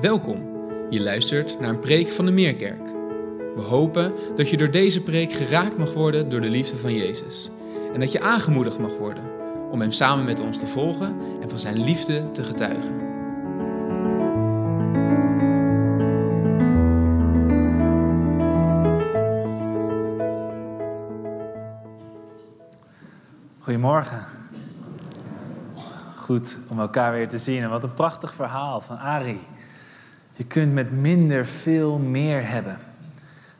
Welkom. Je luistert naar een preek van de Meerkerk. We hopen dat je door deze preek geraakt mag worden door de liefde van Jezus. En dat je aangemoedigd mag worden om Hem samen met ons te volgen en van Zijn liefde te getuigen. Goedemorgen. Goed om elkaar weer te zien. En wat een prachtig verhaal van Ari. Je kunt met minder veel meer hebben.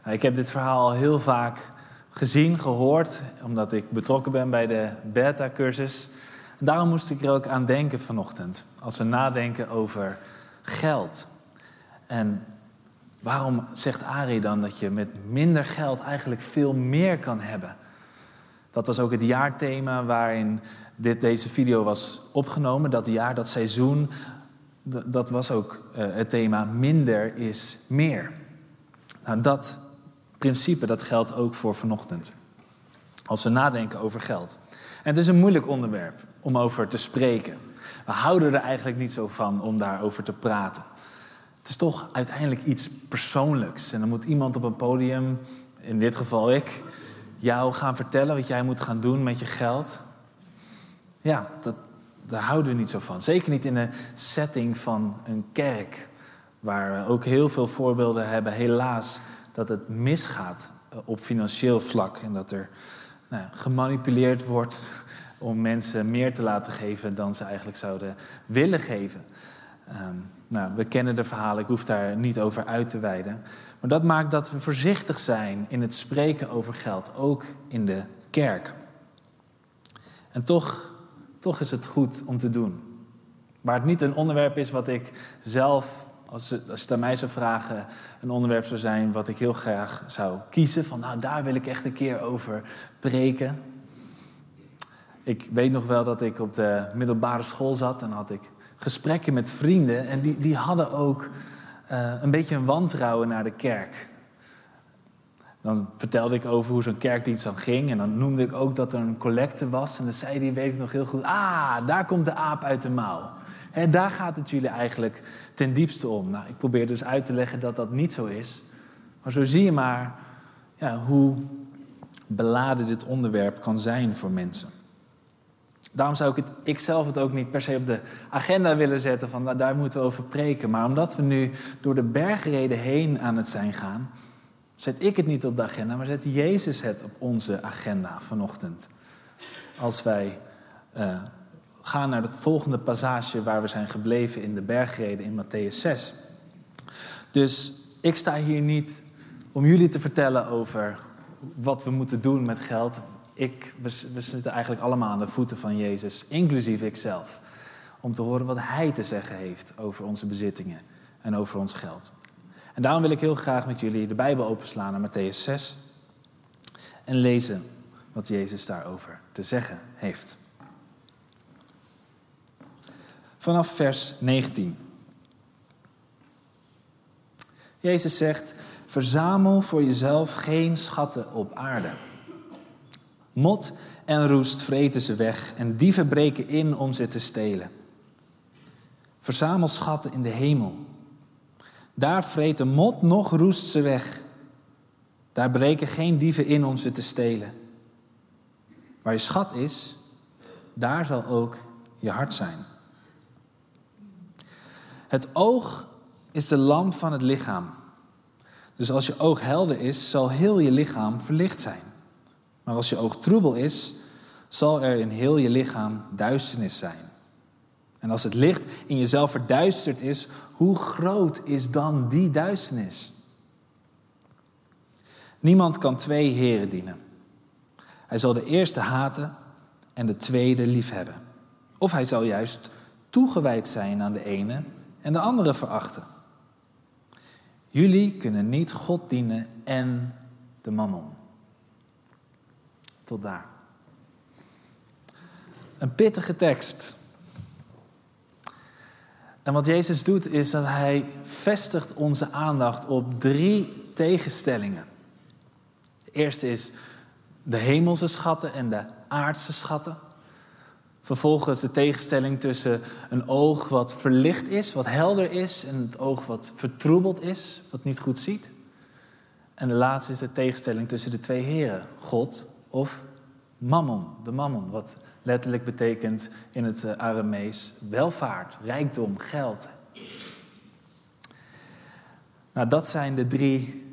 Nou, ik heb dit verhaal al heel vaak gezien, gehoord, omdat ik betrokken ben bij de beta-cursus. Daarom moest ik er ook aan denken vanochtend, als we nadenken over geld. En waarom zegt Ari dan dat je met minder geld eigenlijk veel meer kan hebben? Dat was ook het jaarthema waarin dit, deze video was opgenomen. Dat jaar, dat seizoen, dat was ook uh, het thema minder is meer. Nou, dat principe dat geldt ook voor vanochtend. Als we nadenken over geld. En het is een moeilijk onderwerp om over te spreken. We houden er eigenlijk niet zo van om daarover te praten. Het is toch uiteindelijk iets persoonlijks. En dan moet iemand op een podium, in dit geval ik, jou gaan vertellen wat jij moet gaan doen met je geld. Ja, dat, daar houden we niet zo van. Zeker niet in de setting van een kerk, waar we ook heel veel voorbeelden hebben, helaas, dat het misgaat eh, op financieel vlak. En dat er nou, gemanipuleerd wordt om mensen meer te laten geven dan ze eigenlijk zouden willen geven. Um, nou, we kennen de verhalen, ik hoef daar niet over uit te wijden. Maar dat maakt dat we voorzichtig zijn in het spreken over geld, ook in de kerk. En toch toch is het goed om te doen. Waar het niet een onderwerp is wat ik zelf, als, je het aan mij zou vragen, een onderwerp zou zijn wat ik heel graag zou kiezen. Van nou, daar wil ik echt een keer over preken. Ik weet nog wel dat ik op de middelbare school zat en had ik gesprekken met vrienden. En die, die hadden ook uh, een beetje een wantrouwen naar de kerk. Dan vertelde ik over hoe zo'n kerkdienst dan ging. En dan noemde ik ook dat er een collecte was. En dan zei die, weet ik nog heel goed, ah, daar komt de aap uit de mouw. En daar gaat het jullie eigenlijk ten diepste om. Nou, ik probeer dus uit te leggen dat dat niet zo is. Maar zo zie je maar ja, hoe beladen dit onderwerp kan zijn voor mensen. Daarom zou ik het, ik zelf het ook niet per se op de agenda willen zetten van nou, daar moeten we over preken. Maar omdat we nu door de bergreden heen aan het zijn gaan, Zet ik het niet op de agenda, maar zet Jezus het op onze agenda vanochtend. Als wij uh, gaan naar het volgende passage waar we zijn gebleven in de bergreden in Matthäus 6. Dus ik sta hier niet om jullie te vertellen over wat we moeten doen met geld. Ik, we, we zitten eigenlijk allemaal aan de voeten van Jezus, inclusief ikzelf. Om te horen wat Hij te zeggen heeft over onze bezittingen en over ons geld. En daarom wil ik heel graag met jullie de Bijbel openslaan naar Matthäus 6 en lezen wat Jezus daarover te zeggen heeft. Vanaf vers 19. Jezus zegt: Verzamel voor jezelf geen schatten op aarde. Mot en roest vreten ze weg en dieven breken in om ze te stelen. Verzamel schatten in de hemel daar vreten mot nog roest ze weg. Daar breken geen dieven in om ze te stelen. Waar je schat is, daar zal ook je hart zijn. Het oog is de lamp van het lichaam. Dus als je oog helder is, zal heel je lichaam verlicht zijn. Maar als je oog troebel is, zal er in heel je lichaam duisternis zijn. En als het licht in jezelf verduisterd is, hoe groot is dan die duisternis? Niemand kan twee heren dienen. Hij zal de eerste haten en de tweede liefhebben. Of hij zal juist toegewijd zijn aan de ene en de andere verachten. Jullie kunnen niet God dienen en de mammon. Tot daar. Een pittige tekst. En wat Jezus doet is dat hij vestigt onze aandacht op drie tegenstellingen. De eerste is de hemelse schatten en de aardse schatten. Vervolgens de tegenstelling tussen een oog wat verlicht is, wat helder is, en het oog wat vertroebeld is, wat niet goed ziet. En de laatste is de tegenstelling tussen de twee heren, God of mammon, de mammon, wat letterlijk betekent in het eh, Aramees welvaart, rijkdom, geld. Nou, dat zijn de drie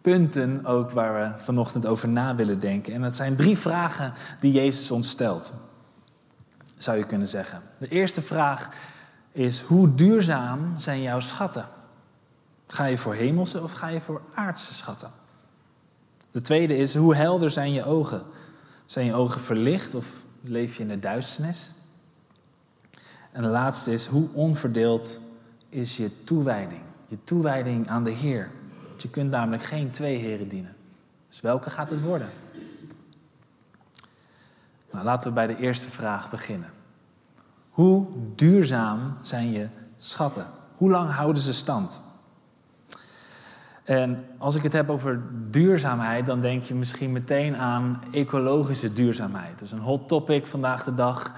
punten ook waar we vanochtend over na willen denken. En dat zijn drie vragen die Jezus ons stelt, zou je kunnen zeggen. De eerste vraag is, hoe duurzaam zijn jouw schatten? Ga je voor hemelse of ga je voor aardse schatten? De tweede is, hoe helder zijn je ogen? Zijn je ogen verlicht of leef je in de duisternis? En de laatste is, hoe onverdeeld is je toewijding? Je toewijding aan de Heer. Want je kunt namelijk geen twee heren dienen. Dus welke gaat het worden? Nou, laten we bij de eerste vraag beginnen. Hoe duurzaam zijn je schatten? Hoe lang houden ze stand? En als ik het heb over duurzaamheid, dan denk je misschien meteen aan ecologische duurzaamheid. Dat is een hot topic vandaag de dag.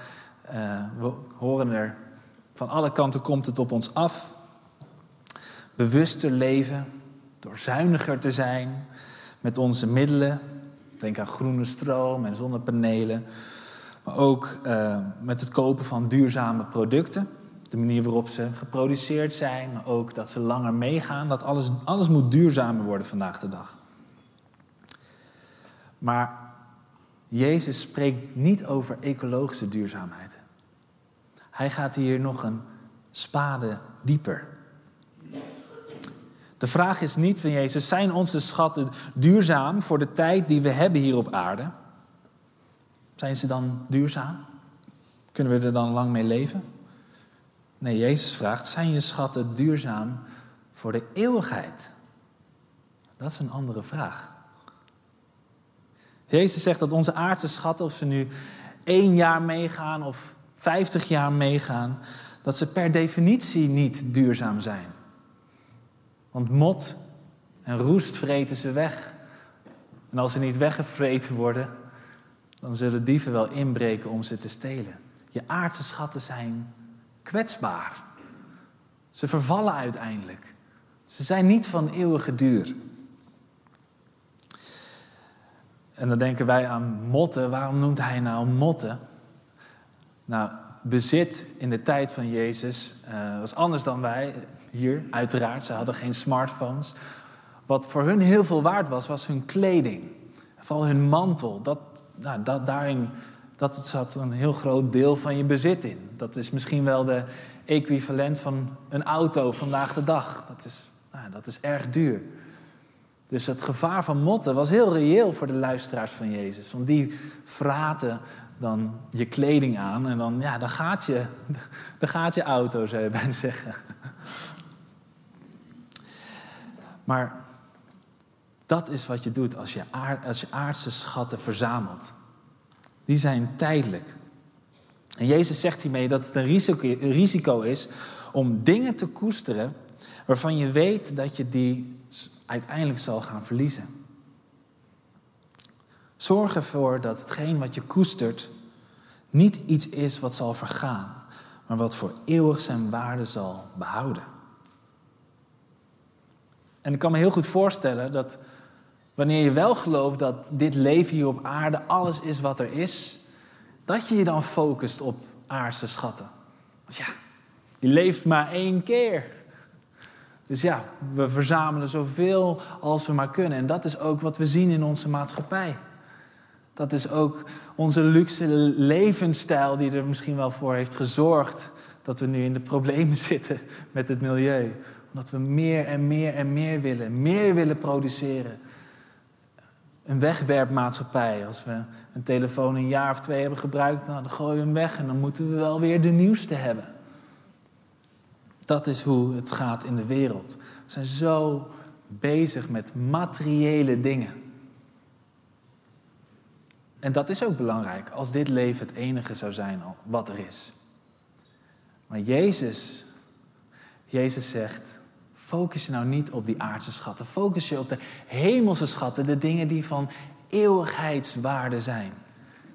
Uh, we horen er van alle kanten komt het op ons af. Bewuster leven, door zuiniger te zijn met onze middelen. Denk aan groene stroom en zonnepanelen. Maar ook uh, met het kopen van duurzame producten de manier waarop ze geproduceerd zijn, maar ook dat ze langer meegaan. Dat alles, alles moet duurzamer worden vandaag de dag. Maar Jezus spreekt niet over ecologische duurzaamheid. Hij gaat hier nog een spade dieper. De vraag is niet van Jezus, zijn onze schatten duurzaam voor de tijd die we hebben hier op aarde? Zijn ze dan duurzaam? Kunnen we er dan lang mee leven? Nee, Jezus vraagt, zijn je schatten duurzaam voor de eeuwigheid? Dat is een andere vraag. Jezus zegt dat onze aardse schatten, of ze nu één jaar meegaan of vijftig jaar meegaan, dat ze per definitie niet duurzaam zijn. Want mot en roest vreten ze weg. En als ze niet weggevreten worden, dan zullen dieven wel inbreken om ze te stelen. Je aardse schatten zijn kwetsbaar. Ze vervallen uiteindelijk. Ze zijn niet van eeuwige duur. En dan denken wij aan motten. Waarom noemt hij nou motten? Nou, bezit in de tijd van Jezus uh, was anders dan wij hier, uiteraard. Ze hadden geen smartphones. Wat voor hun heel veel waard was, was hun kleding. Vooral hun mantel. Dat, nou, dat, daarin dat zat een heel groot deel van je bezit in. Dat is misschien wel de equivalent van een auto vandaag de dag. Dat is, nou, dat is erg duur. Dus het gevaar van motten was heel reëel voor de luisteraars van Jezus. Want die vraten dan je kleding aan en dan, ja, dan, gaat, je, dan gaat je auto, zou je bijna zeggen. Maar dat is wat je doet als je, aard, als je aardse schatten verzamelt die zijn tijdelijk. En Jezus zegt hiermee dat het een risico is om dingen te koesteren waarvan je weet dat je die uiteindelijk zal gaan verliezen. Zorg ervoor dat hetgeen wat je koestert niet iets is wat zal vergaan, maar wat voor eeuwig zijn waarde zal behouden. En ik kan me heel goed voorstellen dat Wanneer je wel gelooft dat dit leven hier op aarde alles is wat er is, dat je je dan focust op aardse schatten. Want ja, je leeft maar één keer. Dus ja, we verzamelen zoveel als we maar kunnen. En dat is ook wat we zien in onze maatschappij. Dat is ook onze luxe levensstijl die er misschien wel voor heeft gezorgd dat we nu in de problemen zitten met het milieu. Omdat we meer en meer en meer willen, meer willen produceren een wegwerpmaatschappij. Als we een telefoon een jaar of twee hebben gebruikt, dan gooien we hem weg en dan moeten we wel weer de nieuwste hebben. Dat is hoe het gaat in de wereld. We zijn zo bezig met materiële dingen. En dat is ook belangrijk als dit leven het enige zou zijn wat er is. Maar Jezus, Jezus zegt, Focus je nou niet op die aardse schatten. Focus je op de hemelse schatten, de dingen die van eeuwigheidswaarde zijn.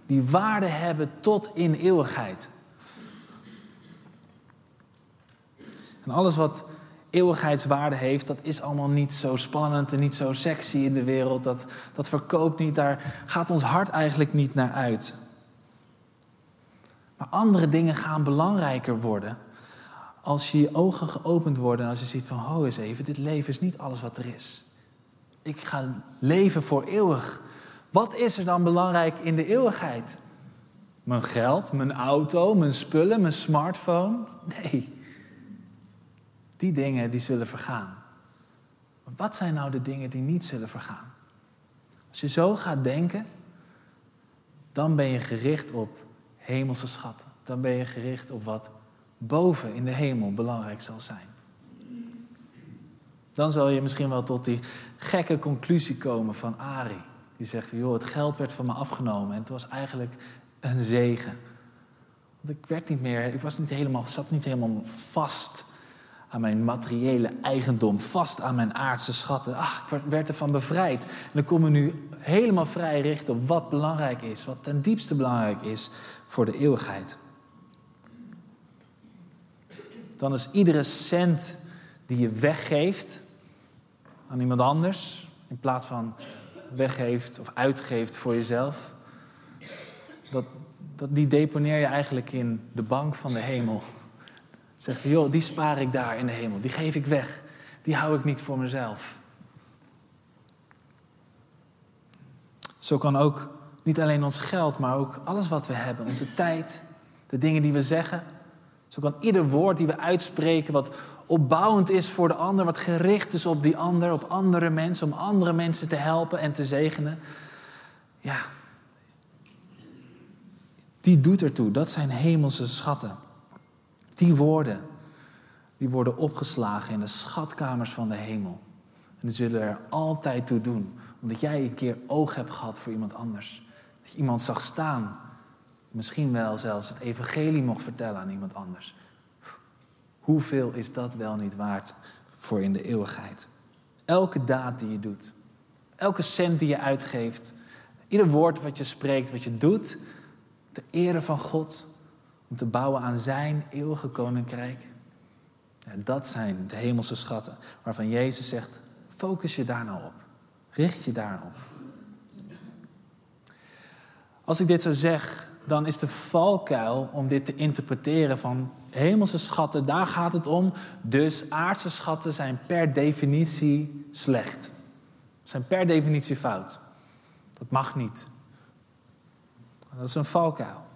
die waarde hebben tot in eeuwigheid. En alles wat eeuwigheidswaarde heeft, dat is allemaal niet zo spannend en niet zo sexy in de wereld. Dat, dat verkoopt niet, daar gaat ons hart eigenlijk niet naar uit. Maar andere dingen gaan belangrijker worden als je je ogen geopend worden en als je ziet van, ho eens even, dit leven is niet alles wat er is. Ik ga leven voor eeuwig. Wat is er dan belangrijk in de eeuwigheid? Mijn geld, mijn auto, mijn spullen, mijn smartphone? Nee. Die dingen die zullen vergaan. Wat zijn nou de dingen die niet zullen vergaan? Als je zo gaat denken, dan ben je gericht op hemelse schatten. Dan ben je gericht op wat boven in de hemel belangrijk zal zijn. Dan zal je misschien wel tot die gekke conclusie komen van Ari. Die zegt joh, het geld werd van me afgenomen en het was eigenlijk een zegen. Want ik werd niet meer, ik was niet helemaal, zat niet helemaal vast aan mijn materiële eigendom, vast aan mijn aardse schatten. Ach, ik werd ervan bevrijd. En dan kom ik nu helemaal vrij richten op wat belangrijk is, wat ten diepste belangrijk is voor de eeuwigheid. Dan is iedere cent die je weggeeft aan iemand anders, in plaats van weggeeft of uitgeeft voor jezelf, dat, dat, die deponeer je eigenlijk in de bank van de hemel. Zeg van, joh, die spaar ik daar in de hemel. Die geef ik weg. Die hou ik niet voor mezelf. Zo kan ook niet alleen ons geld, maar ook alles wat we hebben, onze tijd, de dingen die we zeggen. Zo kan ieder woord die we uitspreken, wat opbouwend is voor de ander, wat gericht is op die ander, op andere mensen, om andere mensen te helpen en te zegenen. Ja, die doet ertoe. Dat zijn hemelse schatten. Die woorden, die worden opgeslagen in de schatkamers van de hemel. En die zullen er altijd toe doen, omdat jij een keer oog hebt gehad voor iemand anders. Dat je iemand zag staan, misschien wel zelfs het evangelie mocht vertellen aan iemand anders. Hoeveel is dat wel niet waard voor in de eeuwigheid? Elke daad die je doet, elke cent die je uitgeeft, ieder woord wat je spreekt, wat je doet, ter ere van God, om te bouwen aan zijn eeuwige koninkrijk. Ja, dat zijn de hemelse schatten waarvan Jezus zegt, focus je daar nou op. Richt je daar op. Als ik dit zo zeg, dan is de valkuil om dit te interpreteren van hemelse schatten, daar gaat het om. Dus aardse schatten zijn per definitie slecht. Zijn per definitie fout. Dat mag niet. Dat is een valkuil.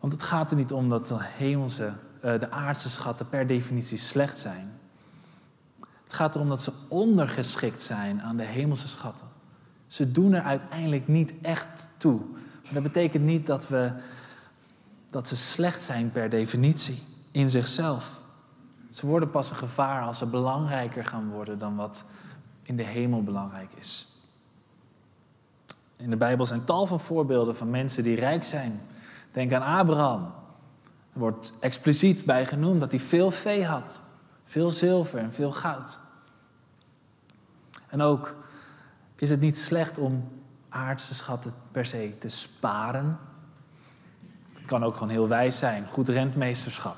Want het gaat er niet om dat de hemelse, eh, de aardse schatten per definitie slecht zijn. Het gaat erom dat ze ondergeschikt zijn aan de hemelse schatten. Ze doen er uiteindelijk niet echt toe. Maar dat betekent niet dat, we, dat ze slecht zijn per definitie in zichzelf. Ze worden pas een gevaar als ze belangrijker gaan worden dan wat in de hemel belangrijk is. In de Bijbel zijn tal van voorbeelden van mensen die rijk zijn. Denk aan Abraham. Er wordt expliciet bij genoemd dat hij veel vee had. Veel zilver en veel goud. En ook is het niet slecht om aardse schatten per se te sparen. Het kan ook gewoon heel wijs zijn. Goed rentmeesterschap.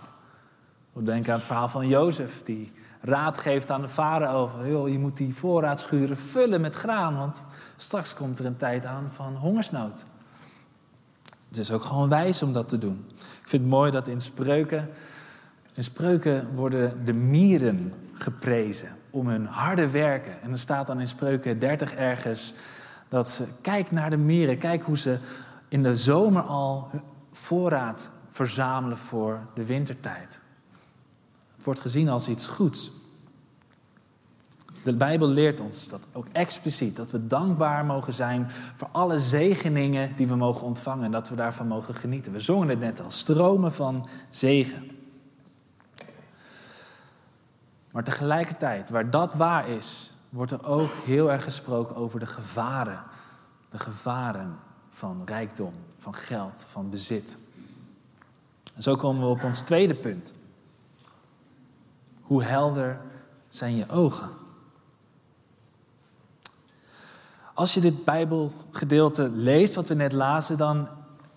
Denk aan het verhaal van Jozef, die raad geeft aan de vader over. Je moet die voorraadschuren vullen met graan, want straks komt er een tijd aan van hongersnood. Het is ook gewoon wijs om dat te doen. Ik vind het mooi dat in spreuken, in spreuken worden de mieren geprezen om hun harde werken. En er staat dan in spreuken 30 ergens dat ze, kijk naar de mieren, kijk hoe ze in de zomer al voorraad verzamelen voor de wintertijd. Het wordt gezien als iets goeds. De Bijbel leert ons dat ook expliciet, dat we dankbaar mogen zijn voor alle zegeningen die we mogen ontvangen en dat we daarvan mogen genieten. We zongen het net al, stromen van zegen. Maar tegelijkertijd, waar dat waar is, wordt er ook heel erg gesproken over de gevaren. De gevaren van rijkdom, van geld, van bezit. En zo komen we op ons tweede punt. Hoe helder zijn je ogen? als je dit Bijbelgedeelte leest, wat we net lazen, dan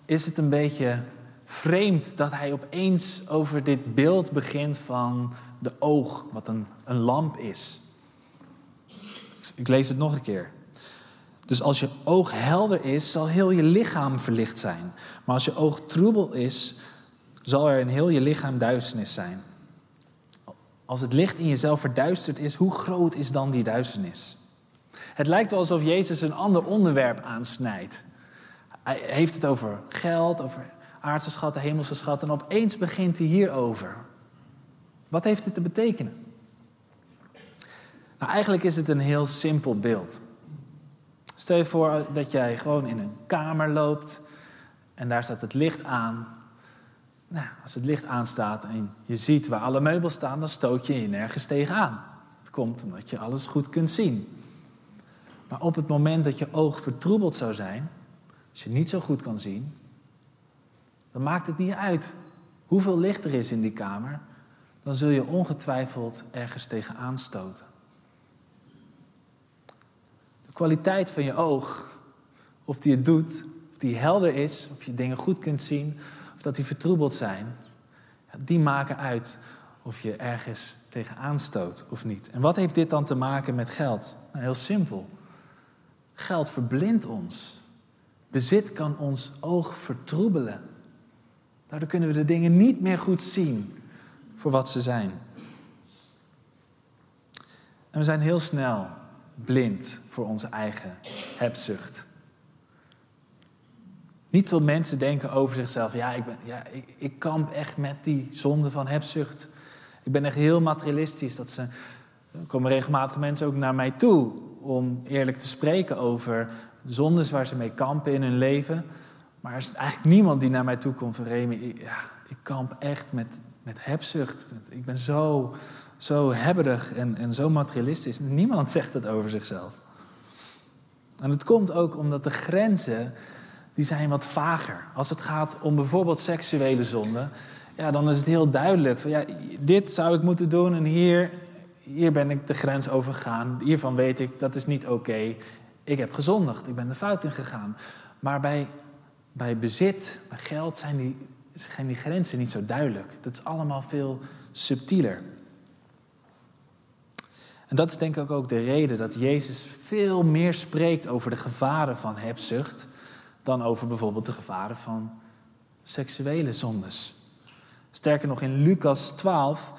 is het een beetje vreemd dat hij opeens over dit beeld begint van de oog, wat een, een lamp is. Ik lees het nog een keer. Dus als je oog helder is, zal heel je lichaam verlicht zijn. Maar als je oog troebel is, zal er in heel je lichaam duisternis zijn. Als het licht in jezelf verduisterd is, hoe groot is dan die duisternis? Het lijkt wel alsof Jezus een ander onderwerp aansnijdt. Hij heeft het over geld, over aardse schatten, hemelse schatten. En opeens begint hij hierover. Wat heeft dit te betekenen? Nou, eigenlijk is het een heel simpel beeld. Stel je voor dat jij gewoon in een kamer loopt en daar staat het licht aan. Nou, als het licht aanstaat en je ziet waar alle meubels staan, dan stoot je je nergens tegenaan. Het komt omdat je alles goed kunt zien. Maar op het moment dat je oog vertroebeld zou zijn, als je niet zo goed kan zien, dan maakt het niet uit hoeveel licht er is in die kamer, dan zul je ongetwijfeld ergens tegenaan stoten. De kwaliteit van je oog, of die het doet, of die helder is, of je dingen goed kunt zien, of dat die vertroebeld zijn, die maken uit of je ergens tegenaan stoot of niet. En wat heeft dit dan te maken met geld? Nou, heel simpel. Geld verblindt ons. Bezit kan ons oog vertroebelen. Daardoor kunnen we de dingen niet meer goed zien voor wat ze zijn. En we zijn heel snel blind voor onze eigen hebzucht. Niet veel mensen denken over zichzelf, ja, ik, ben, ja ik, ik kamp echt met die zonde van hebzucht. Ik ben echt heel materialistisch. Dat ze, er komen regelmatig mensen ook naar mij toe om eerlijk te spreken over zondes waar ze mee kampen in hun leven. Maar er is eigenlijk niemand die naar mij toe komt van Remy, ja, ik kamp echt met, met hebzucht. Ik ben zo, zo hebberig en, en zo materialistisch. Niemand zegt het over zichzelf. En het komt ook omdat de grenzen, die zijn wat vager. Als het gaat om bijvoorbeeld seksuele zonden, ja, dan is het heel duidelijk. Van, ja, dit zou ik moeten doen en hier, hier ben ik de grens overgegaan. Hiervan weet ik, dat is niet oké. Ik heb gezondigd, ik ben de fout in gegaan. Maar bij, bij bezit, bij geld, zijn die, zijn die grenzen niet zo duidelijk. Dat is allemaal veel subtieler. En dat is denk ik ook de reden dat Jezus veel meer spreekt over de gevaren van hebzucht dan over bijvoorbeeld de gevaren van seksuele zondes. Sterker nog, in Lucas 12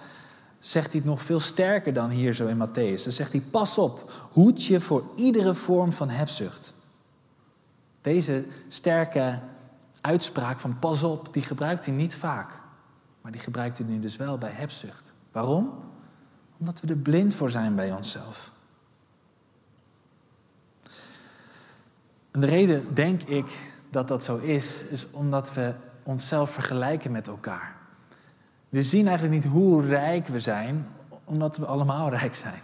zegt hij het nog veel sterker dan hier zo in Matthäus. Dan zegt hij, pas op, hoed je voor iedere vorm van hebzucht. Deze sterke uitspraak van pas op, die gebruikt hij niet vaak. Maar die gebruikt hij nu dus wel bij hebzucht. Waarom? Omdat we er blind voor zijn bij onszelf. En de reden, denk ik, dat dat zo is, is omdat we onszelf vergelijken met elkaar. We zien eigenlijk niet hoe rijk we zijn, omdat we allemaal rijk zijn.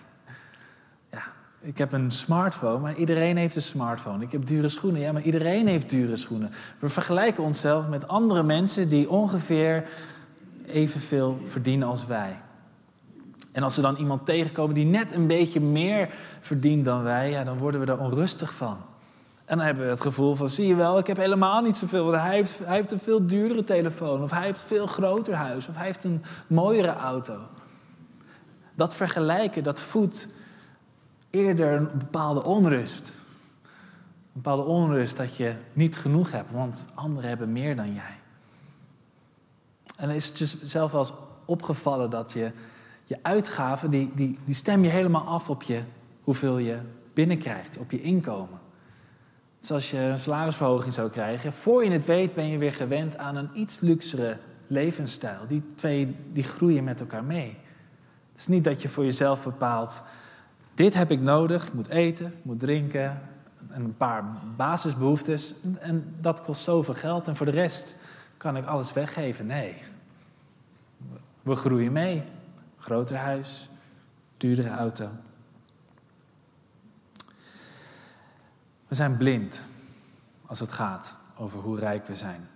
Ik heb een smartphone, maar iedereen heeft een smartphone. Ik heb dure schoenen, ja, maar iedereen heeft dure schoenen. We vergelijken onszelf met andere mensen die ongeveer evenveel verdienen als wij. En als we dan iemand tegenkomen die net een beetje meer verdient dan wij, ja, dan worden we er onrustig van. En dan hebben we het gevoel van, zie je wel, ik heb helemaal niet zoveel. Want hij heeft, hij heeft een veel duurdere telefoon. Of hij heeft een veel groter huis. Of hij heeft een mooiere auto. Dat vergelijken, dat voedt eerder een bepaalde onrust. Een bepaalde onrust dat je niet genoeg hebt, want anderen hebben meer dan jij. En is het dus zelf wel eens opgevallen dat je je uitgaven, die, die, die stem je helemaal af op je, hoeveel je binnenkrijgt, op je inkomen. Dus als je een salarisverhoging zou krijgen, voor je het weet ben je weer gewend aan een iets luxere levensstijl. Die twee die groeien met elkaar mee. Het is niet dat je voor jezelf bepaalt, dit heb ik nodig, ik moet eten, ik moet drinken en een paar basisbehoeftes. En dat kost zoveel geld en voor de rest kan ik alles weggeven. Nee, we groeien mee. Groter huis, duurdere auto. We zijn blind als het gaat over hoe rijk we zijn.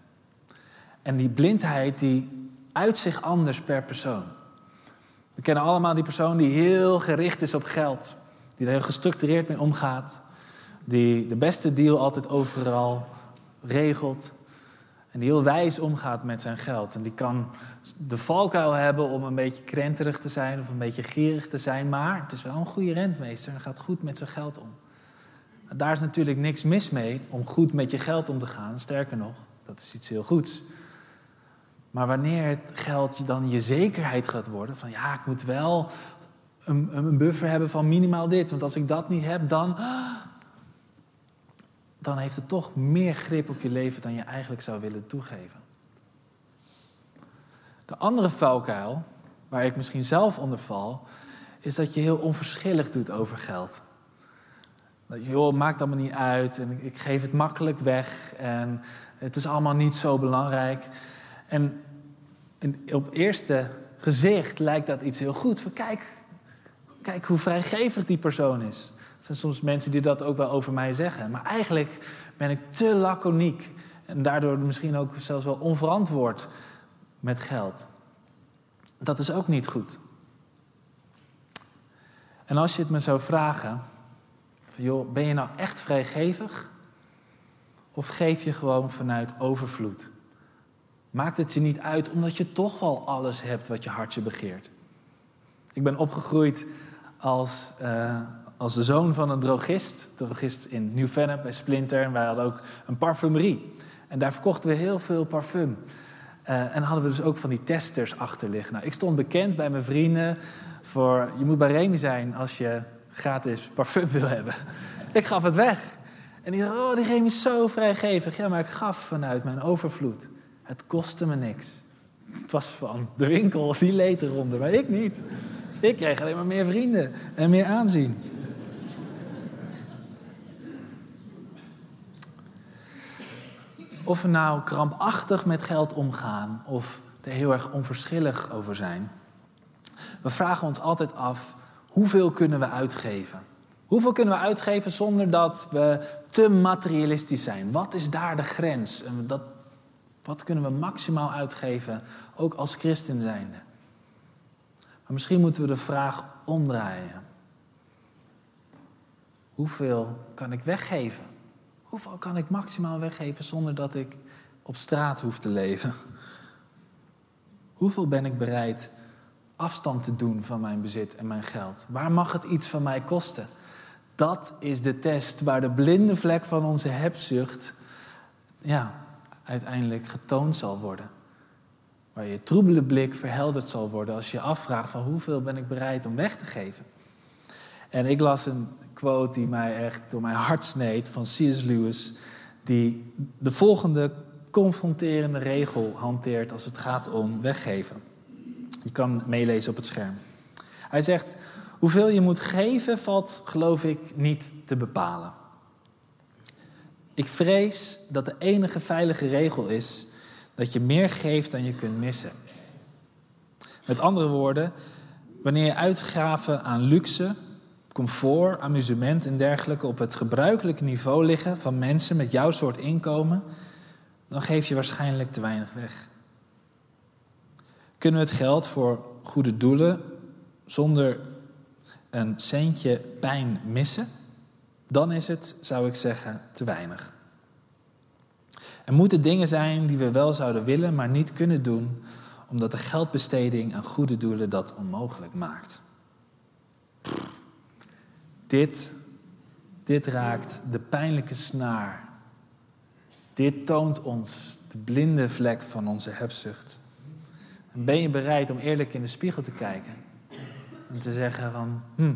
En die blindheid die uit zich anders per persoon. We kennen allemaal die persoon die heel gericht is op geld, die er heel gestructureerd mee omgaat. die de beste deal altijd overal regelt. En die heel wijs omgaat met zijn geld. En die kan de valkuil hebben om een beetje krenterig te zijn of een beetje gierig te zijn. Maar het is wel een goede rentmeester en gaat goed met zijn geld om. Daar is natuurlijk niks mis mee om goed met je geld om te gaan. Sterker nog, dat is iets heel goeds. Maar wanneer het geld dan je zekerheid gaat worden, van ja, ik moet wel een, een buffer hebben van minimaal dit, want als ik dat niet heb, dan, dan heeft het toch meer grip op je leven dan je eigenlijk zou willen toegeven. De andere vuilkuil, waar ik misschien zelf onder val, is dat je heel onverschillig doet over geld. Dat joh, maakt allemaal niet uit en ik geef het makkelijk weg en het is allemaal niet zo belangrijk. En, op eerste gezicht lijkt dat iets heel goed. Van kijk, kijk hoe vrijgevig die persoon is. Er zijn soms mensen die dat ook wel over mij zeggen. Maar eigenlijk ben ik te laconiek. En daardoor misschien ook zelfs wel onverantwoord met geld. Dat is ook niet goed. En als je het me zou vragen, van, joh, ben je nou echt vrijgevig? Of geef je gewoon vanuit overvloed? Maakt het je niet uit omdat je toch wel alles hebt wat je hartje begeert? Ik ben opgegroeid als, uh, als de zoon van een drogist. Drogist in Nieuw-Vennep bij Splinter. En wij hadden ook een parfumerie. En daar verkochten we heel veel parfum. Uh, en hadden we dus ook van die testers achter liggen. Nou, ik stond bekend bij mijn vrienden voor... je moet bij Remy zijn als je gratis parfum wil hebben. ik gaf het weg. En die dacht, oh, die Remy is zo vrijgevig. Ja, maar ik gaf vanuit mijn overvloed. Het kostte me niks. Het was van de winkel, die leed eronder, maar ik niet. Ik kreeg alleen maar meer vrienden en meer aanzien. Of we nou krampachtig met geld omgaan of er heel erg onverschillig over zijn. We vragen ons altijd af, hoeveel kunnen we uitgeven? Hoeveel kunnen we uitgeven zonder dat we te materialistisch zijn? Wat is daar de grens? Dat, wat kunnen we maximaal uitgeven, ook als christen zijnde? Maar misschien moeten we de vraag omdraaien. Hoeveel kan ik weggeven? Hoeveel kan ik maximaal weggeven zonder dat ik op straat hoef te leven? Hoeveel ben ik bereid afstand te doen van mijn bezit en mijn geld? Waar mag het iets van mij kosten? Dat is de test waar de blinde vlek van onze hebzucht ja, uiteindelijk getoond zal worden. Waar je troebele blik verhelderd zal worden als je afvraagt van hoeveel ben ik bereid om weg te geven. En ik las een quote die mij echt door mijn hart sneed van C.S. Lewis, die de volgende confronterende regel hanteert als het gaat om weggeven. Je kan meelezen op het scherm. Hij zegt: Hoeveel je moet geven valt, geloof ik, niet te bepalen. Ik vrees dat de enige veilige regel is dat je meer geeft dan je kunt missen. Met andere woorden, wanneer je uitgaven aan luxe, comfort, amusement en dergelijke op het gebruikelijke niveau liggen van mensen met jouw soort inkomen, dan geef je waarschijnlijk te weinig weg. Kunnen we het geld voor goede doelen zonder een centje pijn missen? Dan is het, zou ik zeggen, te weinig. Er moeten dingen zijn die we wel zouden willen, maar niet kunnen doen, omdat de geldbesteding aan goede doelen dat onmogelijk maakt. Dit, dit raakt de pijnlijke snaar. Dit toont ons de blinde vlek van onze hebzucht. En ben je bereid om eerlijk in de spiegel te kijken en te zeggen van, hm,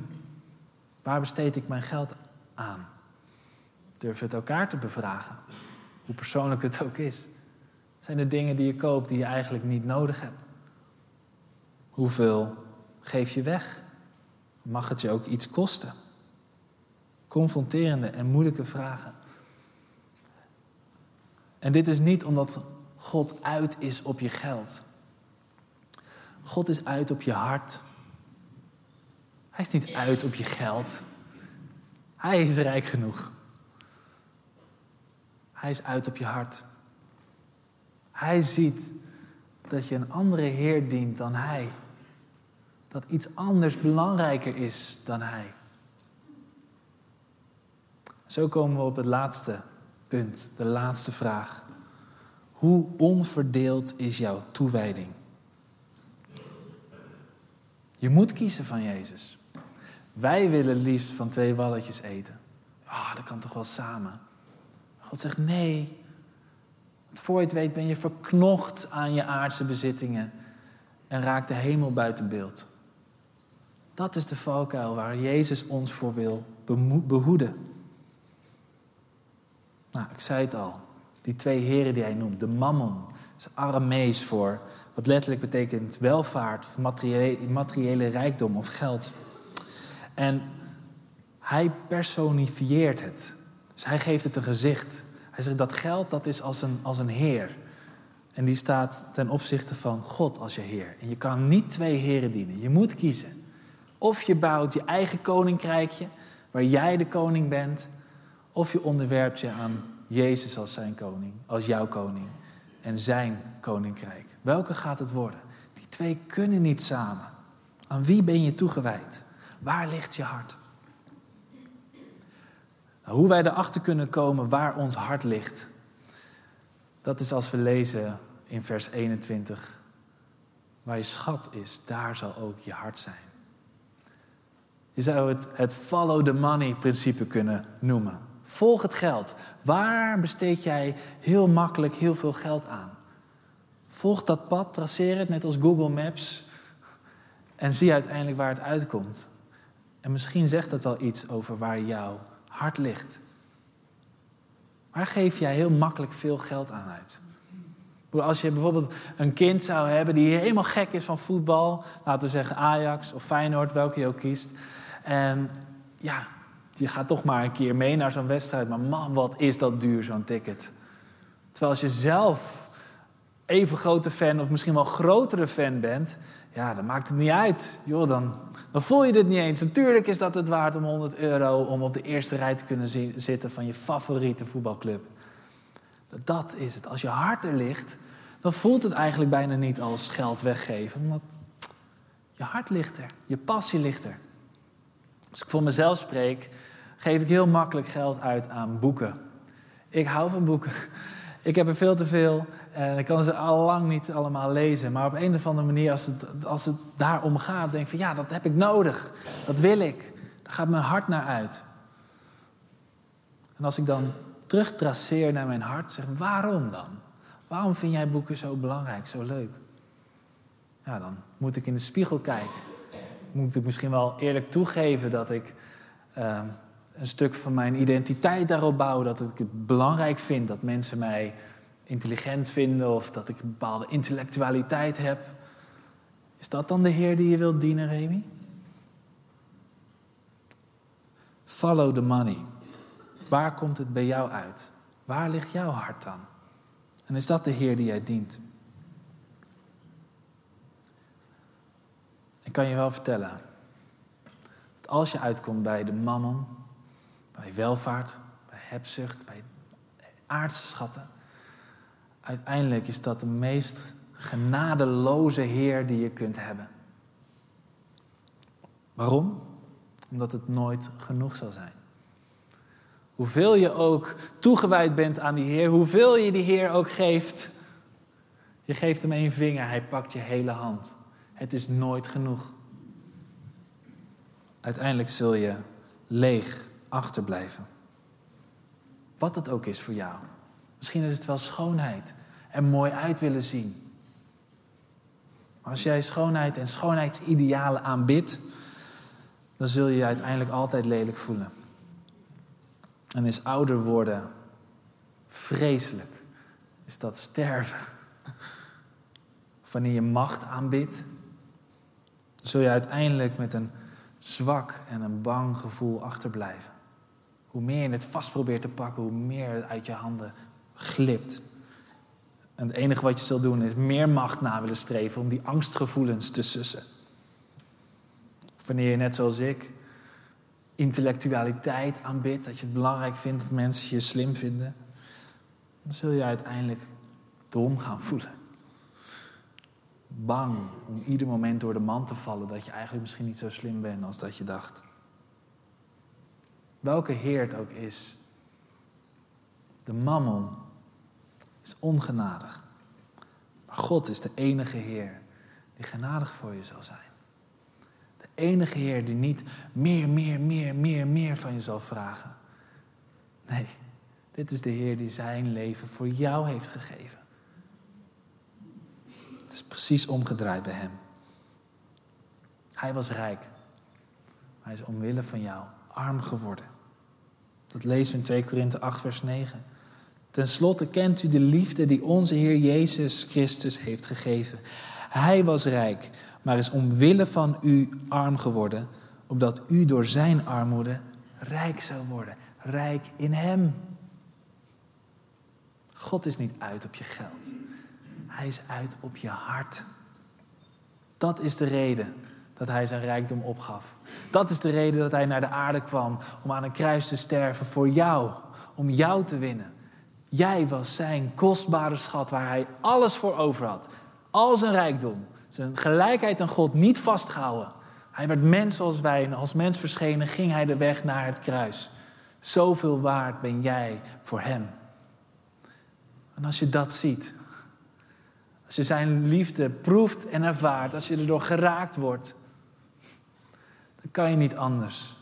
waar besteed ik mijn geld aan? Durf het elkaar te bevragen. Hoe persoonlijk het ook is. Zijn er dingen die je koopt die je eigenlijk niet nodig hebt? Hoeveel geef je weg? Mag het je ook iets kosten? Confronterende en moeilijke vragen. En dit is niet omdat God uit is op je geld. God is uit op je hart. Hij is niet uit op je geld. Hij is rijk genoeg. Hij is uit op je hart. Hij ziet dat je een andere Heer dient dan Hij. Dat iets anders belangrijker is dan Hij. Zo komen we op het laatste punt, de laatste vraag. Hoe onverdeeld is jouw toewijding? Je moet kiezen van Jezus. Wij willen liefst van twee walletjes eten. Ah, dat kan toch wel samen. God zegt nee. Want voor je het weet ben je verknocht aan je aardse bezittingen en raakt de hemel buiten beeld. Dat is de valkuil waar Jezus ons voor wil behoeden. Nou, ik zei het al. Die twee heren die hij noemt, de mammon, is Aramees voor, wat letterlijk betekent welvaart, of materiële, materiële rijkdom of geld. En hij personifieert het. Dus hij geeft het een gezicht. Hij zegt dat geld dat is als een, als een heer. En die staat ten opzichte van God als je heer. En je kan niet twee heren dienen. Je moet kiezen. Of je bouwt je eigen koninkrijkje, waar jij de koning bent. Of je onderwerpt je aan Jezus als zijn koning, als jouw koning. En zijn koninkrijk. Welke gaat het worden? Die twee kunnen niet samen. Aan wie ben je toegewijd? Waar ligt je hart? Hoe wij erachter kunnen komen waar ons hart ligt, dat is als we lezen in vers 21. Waar je schat is, daar zal ook je hart zijn. Je zou het het follow the money principe kunnen noemen. Volg het geld. Waar besteed jij heel makkelijk heel veel geld aan? Volg dat pad, traceer het net als Google Maps en zie uiteindelijk waar het uitkomt. En misschien zegt dat wel iets over waar jouw hart ligt. Waar geef jij heel makkelijk veel geld aan uit? Als je bijvoorbeeld een kind zou hebben die helemaal gek is van voetbal, laten we zeggen Ajax of Feyenoord, welke je ook kiest. En ja, je gaat toch maar een keer mee naar zo'n wedstrijd, maar man, wat is dat duur, zo'n ticket. Terwijl als je zelf even grote fan of misschien wel grotere fan bent, ja, dan maakt het niet uit. Joh, dan, dan voel je dit niet eens. Natuurlijk is dat het waard om 100 euro om op de eerste rij te kunnen zitten van je favoriete voetbalclub. Dat is het. Als je hart er ligt, dan voelt het eigenlijk bijna niet als geld weggeven. Omdat je hart ligt er, je passie ligt er. Als ik voor mezelf spreek, geef ik heel makkelijk geld uit aan boeken. Ik hou van boeken. Ik heb er veel te veel en ik kan ze al lang niet allemaal lezen. Maar op een of andere manier, als het, als het daarom gaat, denk ik van ja, dat heb ik nodig. Dat wil ik. Daar gaat mijn hart naar uit. En als ik dan terugtraceer naar mijn hart, zeg waarom dan? Waarom vind jij boeken zo belangrijk, zo leuk? Ja, dan moet ik in de spiegel kijken. Moet ik misschien wel eerlijk toegeven dat ik uh, een stuk van mijn identiteit daarop bouw. Dat ik het belangrijk vind dat mensen mij intelligent vinden of dat ik een bepaalde intellectualiteit heb. Is dat dan de Heer die je wilt dienen, Remy? Follow the money. Waar komt het bij jou uit? Waar ligt jouw hart dan? En is dat de Heer die jij dient? Ik kan je wel vertellen dat als je uitkomt bij de mammon, bij welvaart, bij hebzucht, bij aardse schatten. Uiteindelijk is dat de meest genadeloze Heer die je kunt hebben. Waarom? Omdat het nooit genoeg zal zijn. Hoeveel je ook toegewijd bent aan die Heer, hoeveel je die Heer ook geeft, je geeft hem één vinger, hij pakt je hele hand. Het is nooit genoeg. Uiteindelijk zul je leeg achterblijven. Wat het ook is voor jou. Misschien is het wel schoonheid en mooi uit willen zien. Maar als jij schoonheid en schoonheidsidealen aanbidt, dan zul je je uiteindelijk altijd lelijk voelen. En is ouder worden vreselijk. Is dat sterven. Wanneer je macht aanbidt, zul je uiteindelijk met een zwak en een bang gevoel achterblijven. Hoe meer je het vast probeert te pakken, hoe meer het uit je handen glipt. En het enige wat je zult doen is meer macht na willen streven om die angstgevoelens te sussen. Wanneer je net zoals ik intellectualiteit aanbidt, dat je het belangrijk vindt dat mensen je slim vinden, dan zul je uiteindelijk dom gaan voelen bang om ieder moment door de man te vallen dat je eigenlijk misschien niet zo slim bent als dat je dacht. Welke Heer het ook is. De mammon is ongenadig. Maar God is de enige Heer die genadig voor je zal zijn. De enige Heer die niet meer, meer, meer, meer, meer van je zal vragen. Nee, dit is de Heer die zijn leven voor jou heeft gegeven. Het is precies omgedraaid bij Hem. Hij was rijk. Hij is omwille van jou arm geworden. Dat lezen we in 2 Korinthe 8, vers 9. Ten slotte kent u de liefde die onze Heer Jezus Christus heeft gegeven. Hij was rijk, maar is omwille van u arm geworden, opdat u door zijn armoede rijk zou worden. Rijk in Hem. God is niet uit op je geld. Hij is uit op je hart. Dat is de reden dat hij zijn rijkdom opgaf. Dat is de reden dat hij naar de aarde kwam om aan een kruis te sterven voor jou, om jou te winnen. Jij was zijn kostbare schat waar hij alles voor over had. Al zijn rijkdom, zijn gelijkheid aan God niet vastgehouden. Hij werd mens zoals wij en als mens verschenen ging hij de weg naar het kruis. Zoveel waard ben jij voor hem. En als je dat ziet, als je zijn liefde proeft en ervaart, als je erdoor geraakt wordt, dan kan je niet anders.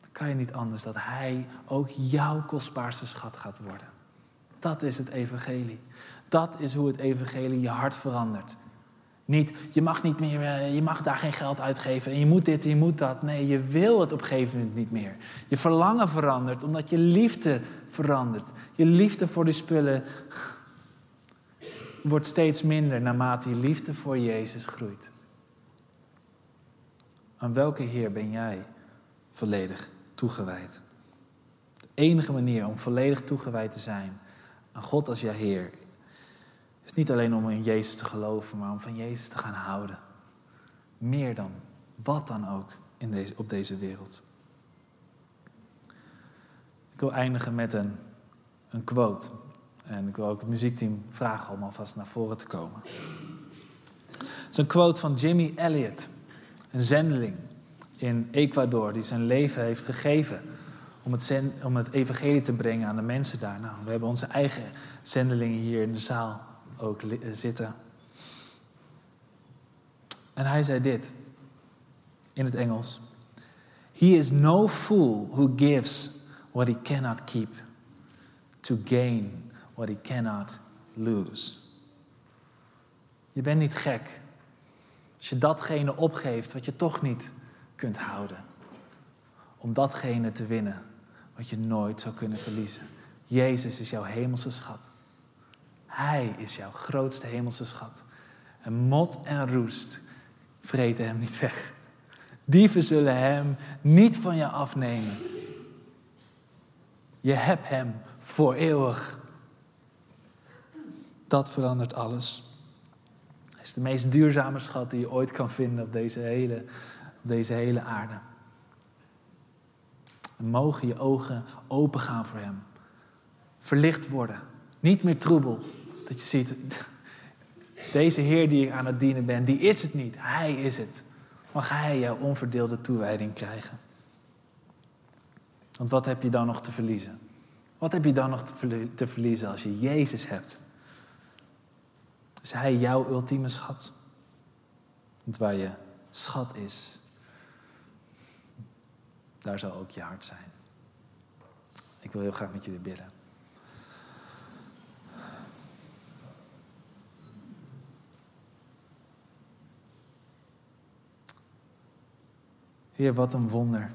Dan kan je niet anders dat Hij ook jouw kostbaarste schat gaat worden. Dat is het evangelie. Dat is hoe het evangelie je hart verandert. Niet, je mag, niet meer, eh, je mag daar geen geld uitgeven en je moet dit je moet dat. Nee, je wil het op een gegeven moment niet meer. Je verlangen verandert omdat je liefde verandert. Je liefde voor die spullen wordt steeds minder naarmate je liefde voor Jezus groeit. Aan welke Heer ben jij volledig toegewijd? De enige manier om volledig toegewijd te zijn aan God als je Heer is niet alleen om in Jezus te geloven, maar om van Jezus te gaan houden. Meer dan wat dan ook in deze, op deze wereld. Ik wil eindigen met een, een quote. En ik wil ook het muziekteam vragen om alvast naar voren te komen. Het is een quote van Jimmy Elliot, een zendeling in Ecuador, die zijn leven heeft gegeven om het, om het evangelie te brengen aan de mensen daar. Nou, we hebben onze eigen zendelingen hier in de zaal ook eh, zitten. En hij zei dit in het Engels. He is no fool who gives what he cannot keep to gain what he cannot lose. Je bent niet gek als je datgene opgeeft wat je toch niet kunt houden. Om datgene te winnen wat je nooit zou kunnen verliezen. Jezus is jouw hemelse schat. Hij is jouw grootste hemelse schat. En mot en roest vreten hem niet weg. Dieven zullen hem niet van je afnemen. Je hebt hem voor eeuwig. Dat verandert alles. Hij is de meest duurzame schat die je ooit kan vinden op deze hele, op deze hele aarde. En mogen je ogen open gaan voor hem. Verlicht worden. Niet meer troebel. Dat je ziet, deze Heer die ik aan het dienen ben, die is het niet. Hij is het. Mag Hij jouw onverdeelde toewijding krijgen. Want wat heb je dan nog te verliezen? Wat heb je dan nog te verliezen als je Jezus hebt? Is Hij jouw ultieme schat? Want waar je schat is, daar zal ook je hart zijn. Ik wil heel graag met jullie bidden. Heer, wat een wonder.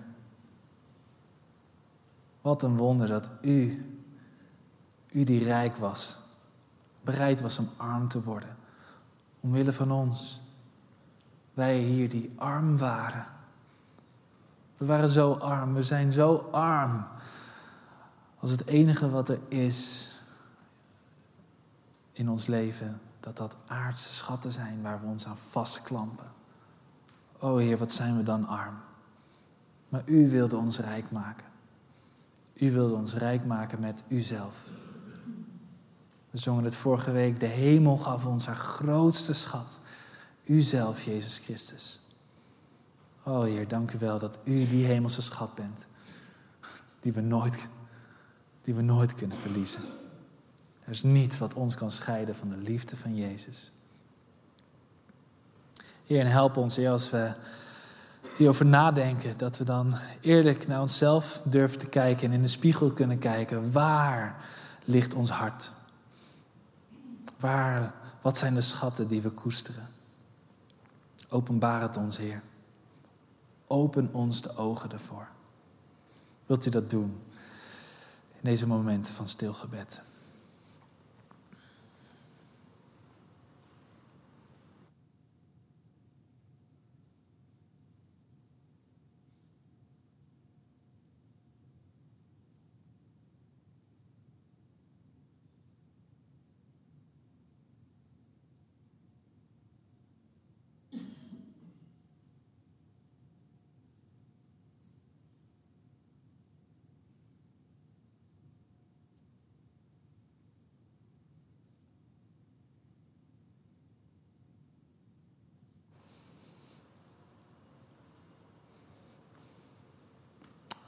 Wat een wonder dat u, u die rijk was, bereid was om arm te worden. Omwille van ons. Wij hier die arm waren. We waren zo arm, we zijn zo arm. Als het enige wat er is in ons leven, dat dat aardse schatten zijn waar we ons aan vastklampen. O Heer, wat zijn we dan arm. Maar u wilde ons rijk maken. U wilde ons rijk maken met uzelf. We zongen het vorige week. De hemel gaf ons haar grootste schat. Uzelf, Jezus Christus. O Heer, dank u wel dat u die hemelse schat bent. die we nooit, die we nooit kunnen verliezen. Er is niets wat ons kan scheiden van de liefde van Jezus. Heer, en help ons, Heer, als we hierover nadenken, dat we dan eerlijk naar onszelf durven te kijken en in de spiegel kunnen kijken. Waar ligt ons hart? Waar, wat zijn de schatten die we koesteren? Openbaar het ons, Heer. Open ons de ogen ervoor. Wilt u dat doen in deze momenten van stilgebed?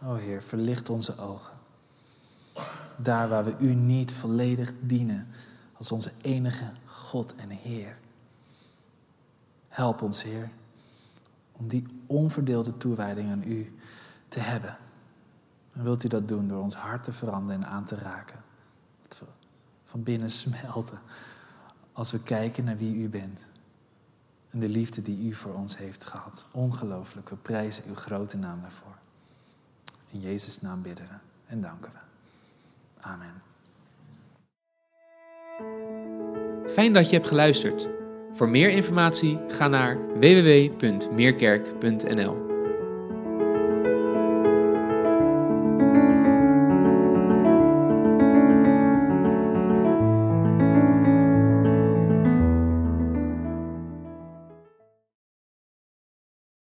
O Heer, verlicht onze ogen. Daar waar we U niet volledig dienen als onze enige God en Heer. Help ons, Heer, om die onverdeelde toewijding aan U te hebben. En wilt U dat doen door ons hart te veranderen en aan te raken. Dat we van binnen smelten als we kijken naar wie U bent. En de liefde die U voor ons heeft gehad. Ongelooflijk, we prijzen Uw grote naam daarvoor. In Jezus' naam bidden we en danken we. Amen. Fijn dat je hebt geluisterd. Voor meer informatie ga naar www.meerkerk.nl.